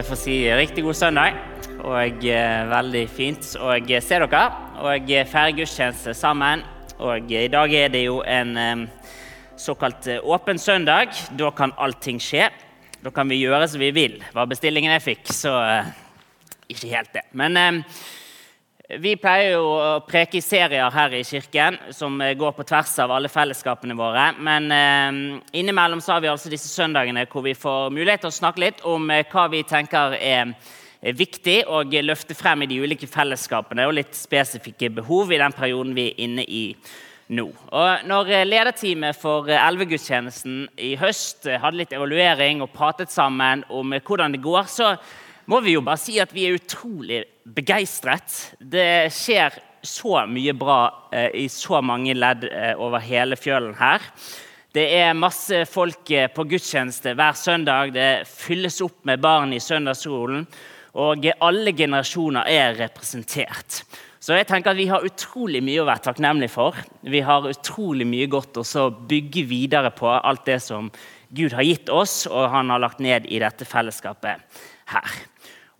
Jeg får si riktig god søndag. Og eh, veldig fint å se dere og feire gudstjeneste sammen. Og i dag er det jo en eh, såkalt eh, åpen søndag. Da kan allting skje. Da kan vi gjøre som vi vil. Var bestillingen jeg fikk, så eh, ikke helt det. Men eh, vi pleier jo å preke i serier her i kirken som eh, går på tvers av alle fellesskapene våre. Men eh, innimellom så har vi altså disse søndagene hvor vi får mulighet til å snakke litt om eh, hva vi tenker er, er viktig å løfte frem i de ulike fellesskapene og litt spesifikke behov i den perioden vi er inne i nå. Og når eh, lederteamet for eh, elvegudstjenesten i høst eh, hadde litt evaluering og pratet sammen om hvordan det går, så må vi jo bare si at vi er utrolig begeistret. Det skjer så mye bra eh, i så mange ledd eh, over hele fjølen her. Det er masse folk eh, på gudstjeneste hver søndag. Det fylles opp med barn i søndagsskolen. Og alle generasjoner er representert. Så jeg tenker at Vi har utrolig mye å være takknemlige for. Vi har utrolig mye godt å bygge videre på alt det som Gud har gitt oss, og han har lagt ned i dette fellesskapet her.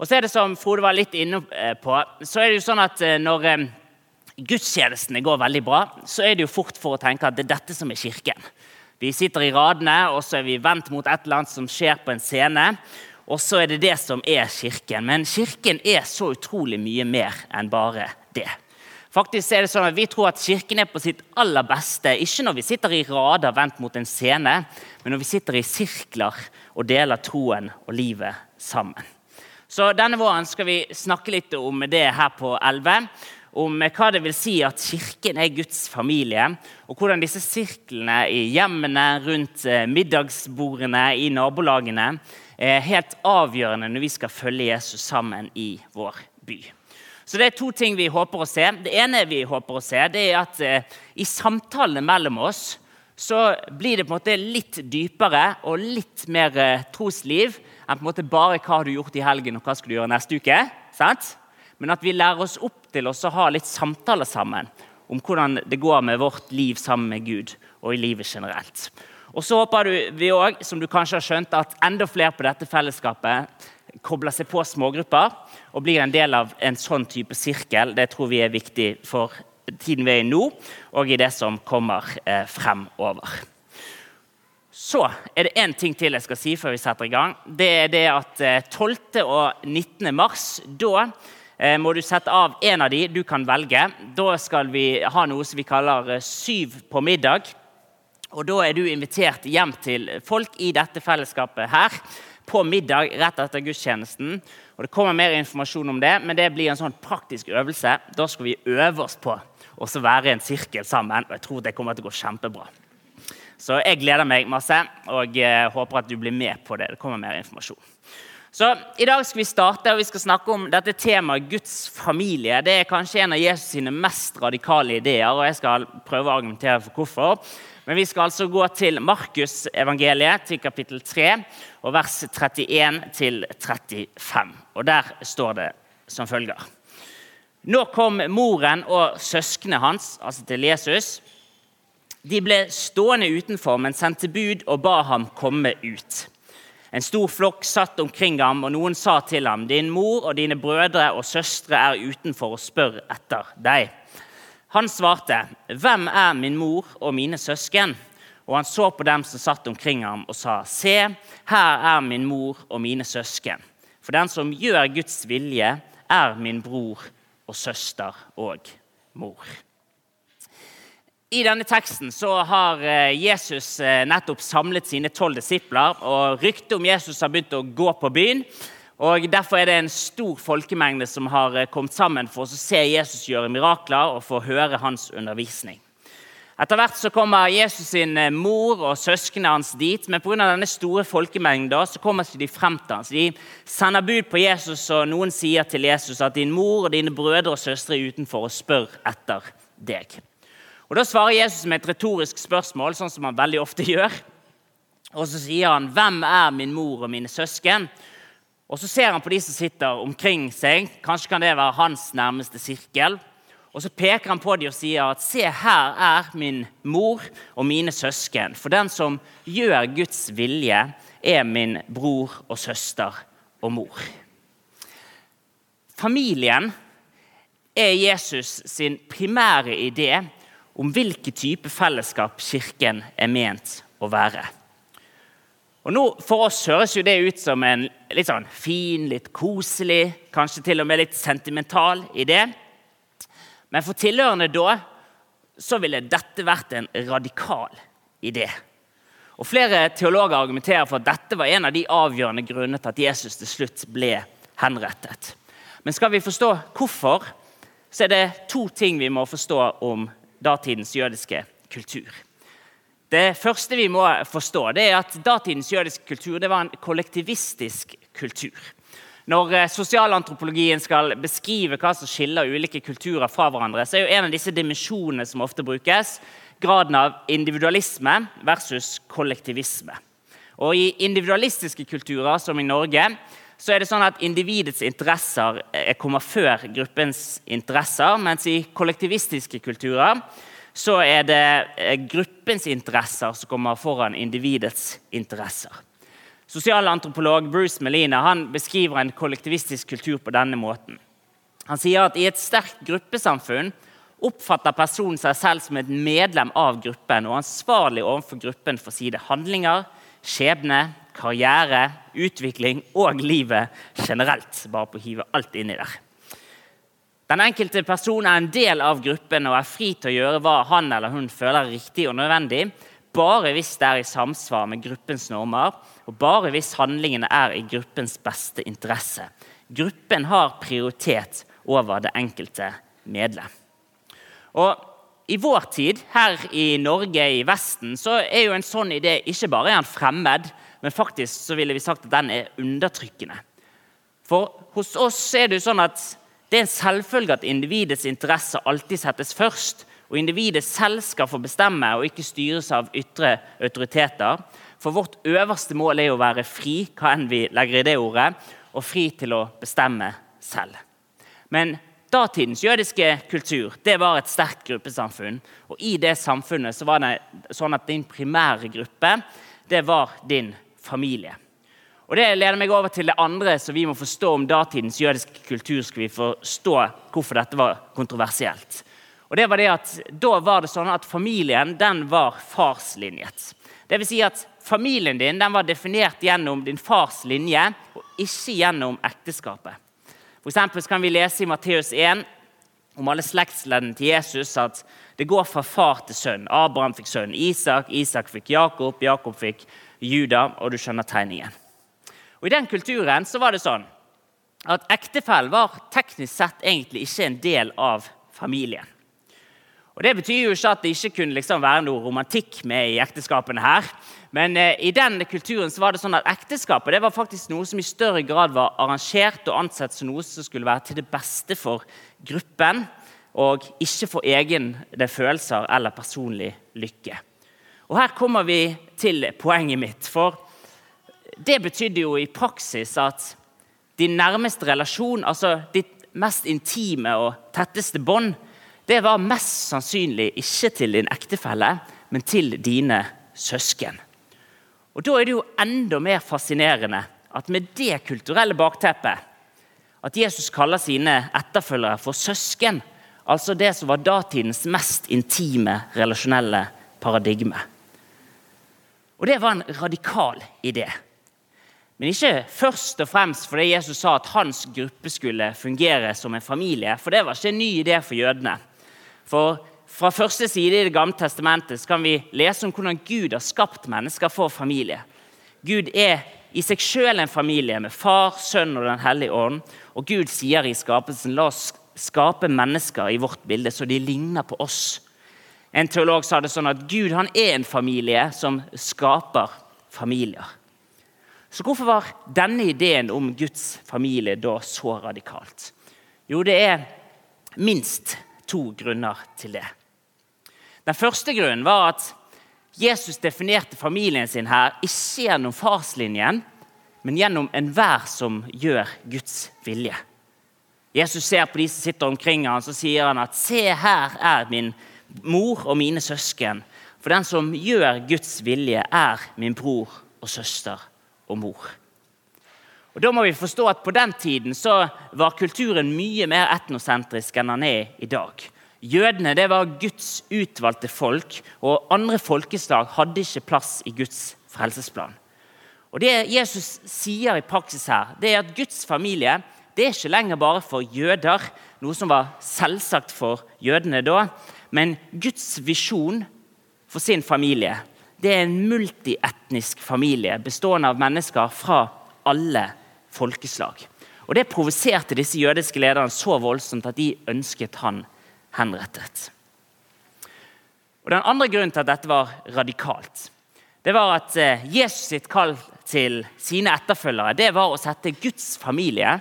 Og så er det som Frode var litt inne eh, på, så er det jo sånn at eh, når eh, gudstjenestene går veldig bra, så er det jo fort for å tenke at det er dette som er kirken. Vi sitter i radene, og så er vi vendt mot et eller annet som skjer på en scene. Og så er det det som er kirken. Men kirken er så utrolig mye mer enn bare det. Faktisk er det sånn at Vi tror at kirken er på sitt aller beste ikke når vi sitter i rader vendt mot en scene, men når vi sitter i sirkler og deler troen og livet sammen. Så Denne våren skal vi snakke litt om det her på 11. Om hva det vil si at Kirken er Guds familie, og hvordan disse sirklene i hjemmene, rundt eh, middagsbordene, i nabolagene er helt avgjørende når vi skal følge Jesus sammen i vår by. Så Det er to ting vi håper å se. Det ene vi håper å se, det er at eh, i samtalene mellom oss så blir det på en måte litt dypere og litt mer eh, trosliv enn på en måte bare hva har du gjort i helgen og hva skal du gjøre neste uke. Sant? Men at vi lærer oss opp til å ha litt samtaler sammen om hvordan det går med vårt liv sammen med Gud og i livet generelt. Og så håper vi òg, som du kanskje har skjønt, at enda flere på dette fellesskapet kobler seg på smågrupper og blir en del av en sånn type sirkel. Det tror vi er viktig for tiden vi er i nå, og i det som kommer eh, fremover. Så er det én ting til jeg skal si før vi setter i gang. Det er det at 12. Eh, og 19. mars da eh, må du sette av en av de du kan velge. Da skal vi ha noe som vi kaller eh, Syv på middag. Og Da er du invitert hjem til folk i dette fellesskapet her på middag rett etter gudstjenesten. Og Det kommer mer informasjon om det, men det blir en sånn praktisk øvelse. Da skal vi øve oss på å være i en sirkel sammen, og jeg tror det kommer til å gå kjempebra. Så jeg gleder meg masse og eh, håper at du blir med på det. Det kommer mer informasjon. Så I dag skal vi starte og vi skal snakke om dette temaet Guds familie. Det er kanskje en av Jesus sine mest radikale ideer, og jeg skal prøve å argumentere for hvorfor. Men vi skal altså gå til Markus evangeliet, til kapittel 3, og vers 31 til 35. Og der står det som følger. Nå kom moren og søsknene hans, altså til Jesus, de ble stående utenfor, men sendte bud og ba ham komme ut. En stor flokk satt omkring ham, og noen sa til ham, 'Din mor og dine brødre og søstre er utenfor og spør etter deg.' Han svarte, 'Hvem er min mor og mine søsken?' Og han så på dem som satt omkring ham, og sa, 'Se, her er min mor og mine søsken.' For den som gjør Guds vilje, er min bror og søster og mor. I denne teksten så har eh, Jesus eh, nettopp samlet sine tolv disipler. og Ryktet om Jesus har begynt å gå på byen. og Derfor er det en stor folkemengde som har eh, kommet sammen for å se Jesus gjøre mirakler og få høre hans undervisning. Etter hvert så kommer Jesus sin mor og søsknene hans dit. Men pga. denne store folkemengden så kommer ikke de frem til ham. De sender bud på Jesus, og noen sier til Jesus at din mor og dine brødre og søstre er utenfor og spør etter deg. Og Da svarer Jesus med et retorisk spørsmål, sånn som han veldig ofte gjør. Og Så sier han, 'Hvem er min mor og mine søsken?' Og Så ser han på de som sitter omkring seg. Kanskje kan det være hans nærmeste sirkel. Og Så peker han på dem og sier at 'se, her er min mor og mine søsken'. For den som gjør Guds vilje, er min bror og søster og mor. Familien er Jesus sin primære idé om hvilken type fellesskap Kirken er ment å være. Og nå, For oss høres jo det ut som en litt sånn fin, litt koselig, kanskje til og med litt sentimental idé. Men for tilhørende da så ville dette vært en radikal idé. Og Flere teologer argumenterer for at dette var en av de avgjørende grunnene til at Jesus til slutt ble henrettet. Men skal vi forstå hvorfor, så er det to ting vi må forstå om datidens jødiske kultur. Det første vi må forstå, det er at datidens jødiske kultur det var en kollektivistisk kultur. Når eh, sosialantropologien skal beskrive hva som skiller ulike kulturer fra hverandre, så er jo en av disse dimensjonene som ofte brukes, graden av individualisme versus kollektivisme. Og I individualistiske kulturer, som i Norge, så er det sånn at individets interesser eh, kommer før gruppens interesser, mens i kollektivistiske kulturer så er det eh, gruppens interesser som kommer foran individets interesser. Sosialantropolog Bruce Melina han beskriver en kollektivistisk kultur på denne måten. Han sier at i et sterkt gruppesamfunn oppfatter personen seg selv som et medlem av gruppen og ansvarlig overfor gruppen for sine handlinger, skjebne, karriere, utvikling og livet generelt. Bare på å hive alt inni der. Den enkelte person er en del av gruppen og er fri til å gjøre hva han eller hun føler er riktig og nødvendig, bare hvis det er i samsvar med gruppens normer, og bare hvis handlingene er i gruppens beste interesse. Gruppen har prioritet over det enkelte medlem. Og I vår tid, her i Norge, i Vesten, så er jo en sånn idé ikke bare en fremmed, men faktisk så ville vi sagt at den er undertrykkende. For hos oss er det jo sånn at det er en selvfølge at individets interesser alltid settes først. Og individet selv skal få bestemme og ikke styres av ytre autoriteter. For vårt øverste mål er å være fri, hva enn vi legger i det ordet, og fri til å bestemme selv. Men datidens jødiske kultur det var et sterkt gruppesamfunn. Og i det samfunnet så var det sånn at din primære gruppe det var din familie. Og Det leder meg over til det andre som vi må forstå om datidens jødiske kultur. skal vi forstå hvorfor dette var kontroversielt. Og det var det at Da var det sånn at familien den var farslinjet. Det vil si at Familien din den var definert gjennom din fars linje, og ikke gjennom ekteskapet. For kan vi lese i Matteus 1 om alle slektsleddene til Jesus at det går fra far til sønn. Abraham fikk sønn Isak, Isak fikk Jakob, Jakob fikk Juda, og du skjønner tegningen. Og I den kulturen så var det sånn at ektefellen var teknisk sett egentlig ikke en del av familien. Og Det betyr jo ikke at det ikke kunne liksom være noe romantikk med i ekteskapene her. Men eh, i den kulturen så var det sånn at ekteskapet det var faktisk noe som i større grad var arrangert og ansett som noe som skulle være til det beste for gruppen, og ikke for egne følelser eller personlig lykke. Og Her kommer vi til poenget mitt. for det betydde jo i praksis at din nærmeste relasjon, altså ditt mest intime og tetteste bånd, det var mest sannsynlig ikke til din ektefelle, men til dine søsken. Og Da er det jo enda mer fascinerende at med det kulturelle bakteppet at Jesus kaller sine etterfølgere for søsken, altså det som var datidens mest intime relasjonelle paradigme. Og Det var en radikal idé. Men ikke først og fremst fordi Jesus sa at hans gruppe skulle fungere som en familie. For det var ikke en ny idé for jødene. For Fra første side i Det gamle testamentet kan vi lese om hvordan Gud har skapt mennesker for familie. Gud er i seg sjøl en familie med far, sønn og Den hellige ånd. Og Gud sier i skapelsen la oss skape mennesker i vårt bilde så de ligner på oss. En teolog sa det sånn at Gud han er en familie som skaper familier. Så hvorfor var denne ideen om Guds familie da så radikalt? Jo, det er minst to grunner til det. Den første grunnen var at Jesus definerte familien sin her ikke gjennom farslinjen, men gjennom enhver som gjør Guds vilje. Jesus ser på de som sitter omkring ham, så sier han at se, her er min mor og mine søsken. For den som gjør Guds vilje, er min bror og søster og mor. Og da må vi forstå at På den tiden så var kulturen mye mer etnosentrisk enn den er i dag. Jødene det var Guds utvalgte folk, og andre folkeslag hadde ikke plass i Guds frelsesplan. Og Det Jesus sier i praksis her, det er at Guds familie det er ikke lenger bare for jøder, noe som var selvsagt for jødene da, men Guds visjon for sin familie det er en multietnisk familie bestående av mennesker fra alle folkeslag. Og Det provoserte disse jødiske lederne så voldsomt at de ønsket han henrettet. Og Den andre grunnen til at dette var radikalt, det var at eh, Jesus sitt kall til sine etterfølgere det var å sette Guds familie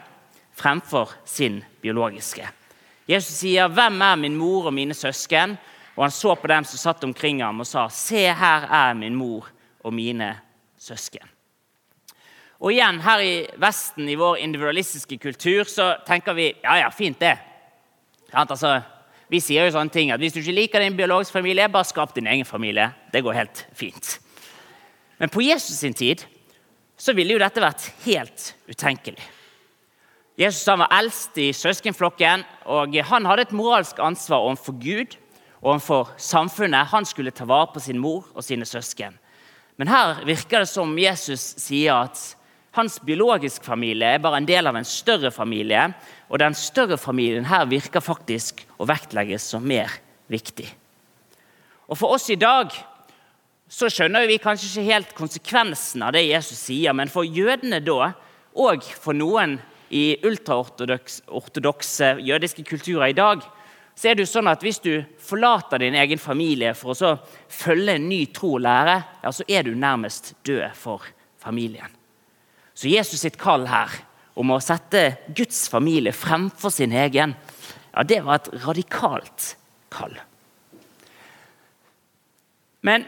fremfor sin biologiske. Jesus sier, 'Hvem er min mor og mine søsken?' Og han så på dem som satt omkring ham og sa, 'Se, her er min mor og mine søsken'. Og igjen, Her i Vesten, i vår individualistiske kultur, så tenker vi ja, ja, fint det. Altså, vi sier jo sånne ting at hvis du ikke liker din biologiske familie, bare skap din egen familie. Det går helt fint. Men på Jesus sin tid så ville jo dette vært helt utenkelig. Jesus var eldst i søskenflokken, og han hadde et moralsk ansvar overfor Gud og overfor samfunnet. Han skulle ta vare på sin mor og sine søsken. Men her virker det som Jesus sier at hans biologiske familie er bare en del av en større familie. Og den større familien her virker faktisk å vektlegges som mer viktig. Og For oss i dag så skjønner vi kanskje ikke helt konsekvensen av det Jesus sier, men for jødene da, og for noen i ultraortodokse jødiske kulturer i dag, så er det jo sånn at hvis du forlater din egen familie for å følge en ny tro og lære, ja, så er du nærmest død for familien. Så Jesus sitt kall her om å sette Guds familie fremfor sin egen, ja, det var et radikalt kall. Men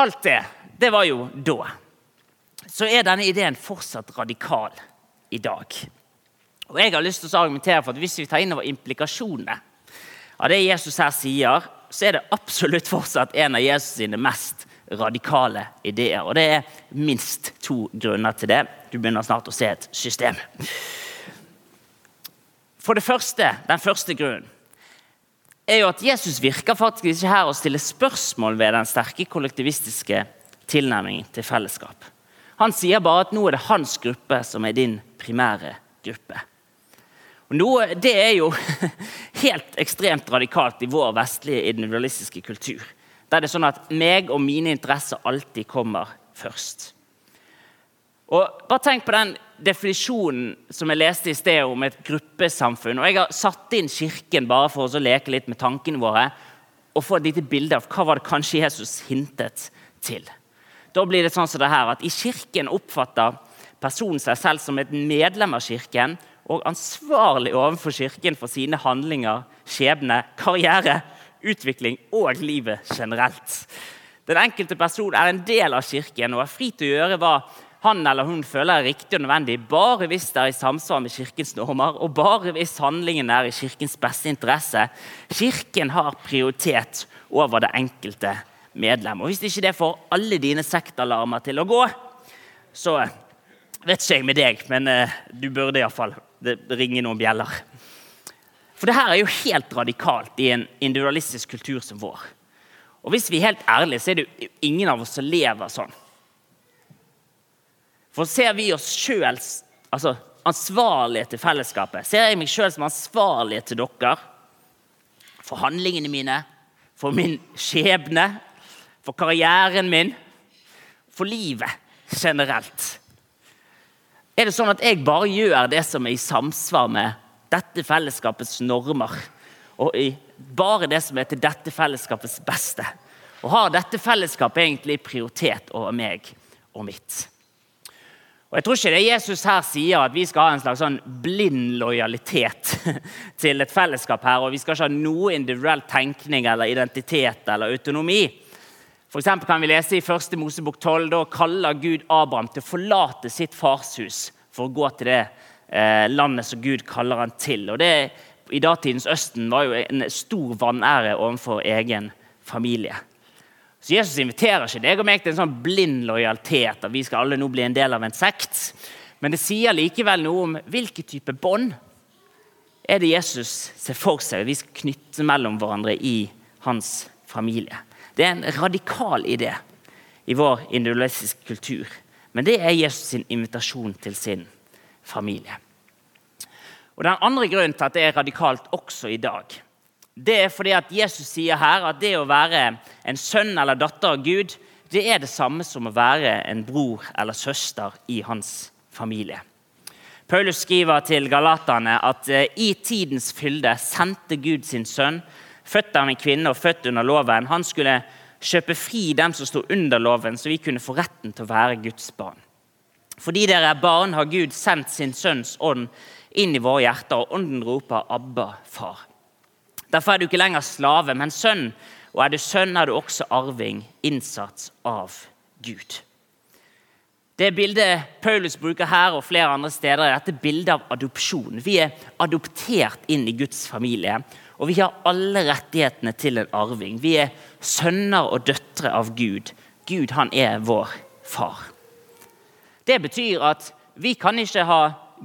alt det, det var jo da. Så er denne ideen fortsatt radikal i dag. Og jeg har lyst til å argumentere for at Hvis vi tar inn over implikasjonene av det Jesus her sier, så er det absolutt fortsatt en av Jesus sine mest radikale ideer. Og Det er minst to grunner til det. Du begynner snart å se et system. For det første, Den første grunnen er jo at Jesus virker faktisk ikke her å stille spørsmål ved den sterke kollektivistiske tilnærmingen til fellesskap. Han sier bare at nå er det hans gruppe som er din primære gruppe. Og nå, Det er jo helt ekstremt radikalt i vår vestlige individualistiske kultur. Der det er sånn at meg og mine interesser alltid kommer først. Og bare tenk på den definisjonen som jeg leste i sted om et gruppesamfunn. og Jeg har satt inn Kirken bare for å leke litt med tankene våre og få et lite bilde av hva var det kanskje Jesus hintet til. Da blir det sånn som det her, at I Kirken oppfatter personen seg selv som et medlem av Kirken og ansvarlig overfor Kirken for sine handlinger, skjebne, karriere, utvikling og livet generelt. Den enkelte person er en del av Kirken og er fri til å gjøre hva han eller hun føler er riktig og nødvendig, bare hvis det er i samsvar med Kirkens normer, og bare hvis handlingen er i Kirkens beste interesse. Kirken har prioritet over det enkelte medlem. Og Hvis ikke det får alle dine sektalarmer til å gå, så vet ikke jeg med deg, men uh, du burde iallfall ringe noen bjeller. For det her er jo helt radikalt i en individualistisk kultur som vår. Og hvis vi er helt ærlige, så er det jo ingen av oss som lever sånn. For ser vi oss sjøl altså, ansvarlige til fellesskapet, ser jeg meg sjøl som ansvarlige til dere for handlingene mine, for min skjebne, for karrieren min, for livet generelt. Er det sånn at jeg bare gjør det som er i samsvar med dette fellesskapets normer? Og bare det som er til dette fellesskapets beste? Og har dette fellesskapet egentlig prioritet over meg og mitt? Og Jeg tror ikke det Jesus her sier at vi skal ha en slags sånn blind lojalitet til et fellesskap her, og vi skal ikke ha noe individuell tenkning eller identitet eller autonomi. For kan vi lese I 1. Mosebok 12 da kaller Gud Abraham til å forlate sitt farshus for å gå til det eh, landet som Gud kaller han til. Og det I datidens Østen var jo en stor vanære overfor egen familie. Så Jesus inviterer ikke deg og meg til en sånn blind lojalitet at vi skal alle nå bli en del av en sekt. Men det sier likevel noe om hvilken type bånd er det Jesus ser for seg vi skal knytte mellom hverandre i hans familie. Det er en radikal idé i vår individualistiske kultur. Men det er Jesus sin invitasjon til sin familie. Og Den andre grunnen til at det er radikalt også i dag, det er fordi at Jesus sier her at det å være en sønn eller datter av Gud, det er det samme som å være en bror eller søster i hans familie. Paulus skriver til galaterne at eh, i tidens fylde sendte Gud sin sønn, født av en kvinne og født under loven. Han skulle kjøpe fri dem som sto under loven, så vi kunne få retten til å være Guds barn. Fordi dere er barn, har Gud sendt sin sønns ånd inn i våre hjerter, og ånden roper 'Abba, far'. Derfor er du ikke lenger slave, men sønn. Og er du sønn, er du også arving, innsats av Gud. Det bildet Paulus bruker her og flere andre steder, er dette bildet av adopsjon. Vi er adoptert inn i Guds familie, og vi har alle rettighetene til en arving. Vi er sønner og døtre av Gud. Gud han er vår far. Det betyr at vi kan ikke ha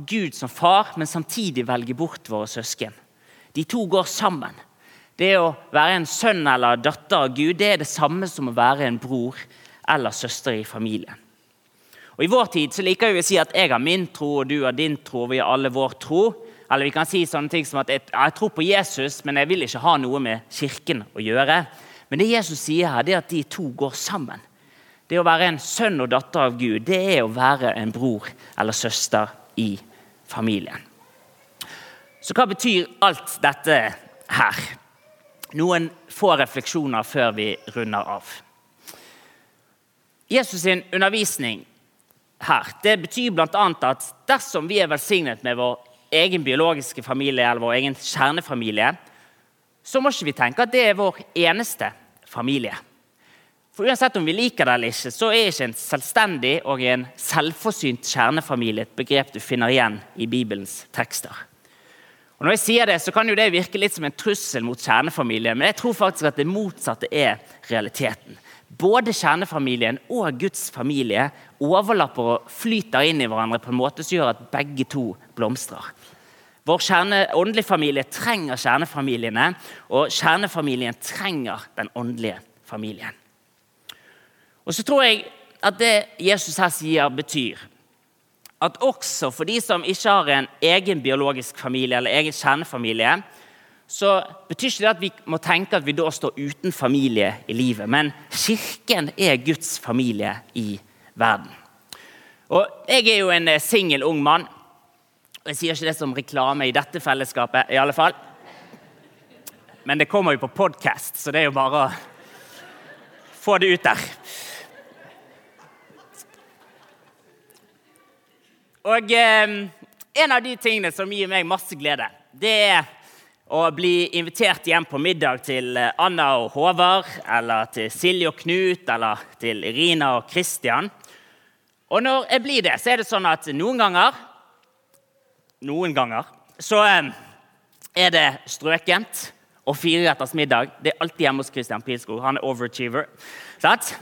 Gud som far, men samtidig velge bort våre søsken. De to går sammen. Det å være en sønn eller datter av Gud det er det samme som å være en bror eller søster i familien. Og I vår tid så liker vi å si at jeg har min tro, og du har din tro. og vi har alle vår tro. Eller vi kan si sånne ting som at jeg, tror på Jesus, men jeg vil ikke ha noe med kirken å gjøre. Men det Jesus sier her, det er at de to går sammen. Det å være en sønn og datter av Gud, det er å være en bror eller søster i familien. Så hva betyr alt dette her? Noen få refleksjoner før vi runder av. Jesus' sin undervisning her det betyr bl.a. at dersom vi er velsignet med vår egen biologiske familie eller vår egen kjernefamilie, så må ikke vi tenke at det er vår eneste familie. For Uansett om vi liker det eller ikke, så er ikke en selvstendig og en selvforsynt kjernefamilie et begrep du finner igjen i Bibelens tekster. Og når jeg sier det, så kan jo det virke litt som en trussel mot kjernefamilien, men jeg tror faktisk at det motsatte er realiteten. Både kjernefamilien og Guds familie overlapper og flyter inn i hverandre på en måte som gjør at begge to blomstrer. Vår kjerne, åndelige familie trenger kjernefamiliene, og kjernefamilien trenger den åndelige familien. Og så tror jeg at det Jesus her sier, betyr at også for de som ikke har en egen biologisk familie eller egen kjernefamilie, så betyr ikke det at vi må tenke at vi da står uten familie i livet. Men Kirken er Guds familie i verden. Og Jeg er jo en eh, singel ung mann. og Jeg sier ikke det som reklame i dette fellesskapet, i alle fall. Men det kommer jo på podkast, så det er jo bare å få det ut der. Og eh, En av de tingene som gir meg masse glede, det er å bli invitert hjem på middag til eh, Anna og Håvard, eller til Silje og Knut, eller til Irina og Kristian. Og når jeg blir det, så er det sånn at noen ganger Noen ganger så eh, er det strøkent og fireretters middag. Det er alltid hjemme hos Christian Pilskog. Han er overachiever. Sant?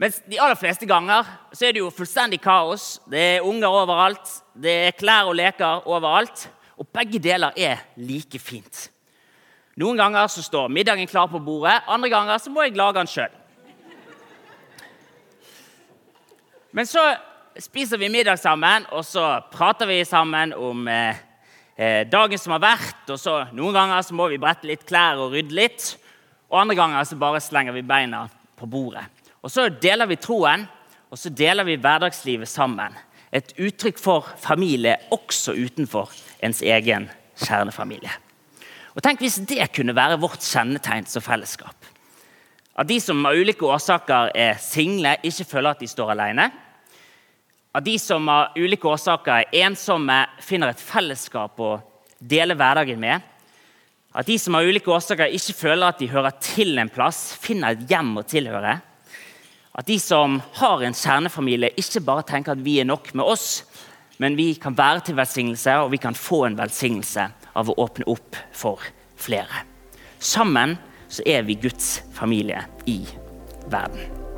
Mens de aller fleste ganger så er det jo fullstendig kaos. Det er unger overalt, det er klær og leker overalt. Begge deler er like fint. Noen ganger så står middagen klar på bordet, andre ganger så må jeg lage den sjøl. Men så spiser vi middag sammen, og så prater vi sammen om eh, eh, dagen som har vært. og så Noen ganger så må vi brette litt klær og rydde litt. Og andre ganger så bare slenger vi beina på bordet. Og så deler vi troen, og så deler vi hverdagslivet sammen. Et uttrykk for familie også utenfor ens egen kjernefamilie. Og Tenk hvis det kunne være vårt kjennetegn som fellesskap. At de som av ulike årsaker er single, ikke føler at de står alene. At de som av ulike årsaker er ensomme, finner et fellesskap å dele hverdagen med. At de som av ulike årsaker ikke føler at de hører til en plass, finner et hjem å tilhøre. At de som har en kjernefamilie, ikke bare tenker at vi er nok med oss, men vi kan være til velsignelse, og vi kan få en velsignelse av å åpne opp for flere. Sammen så er vi Guds familie i verden.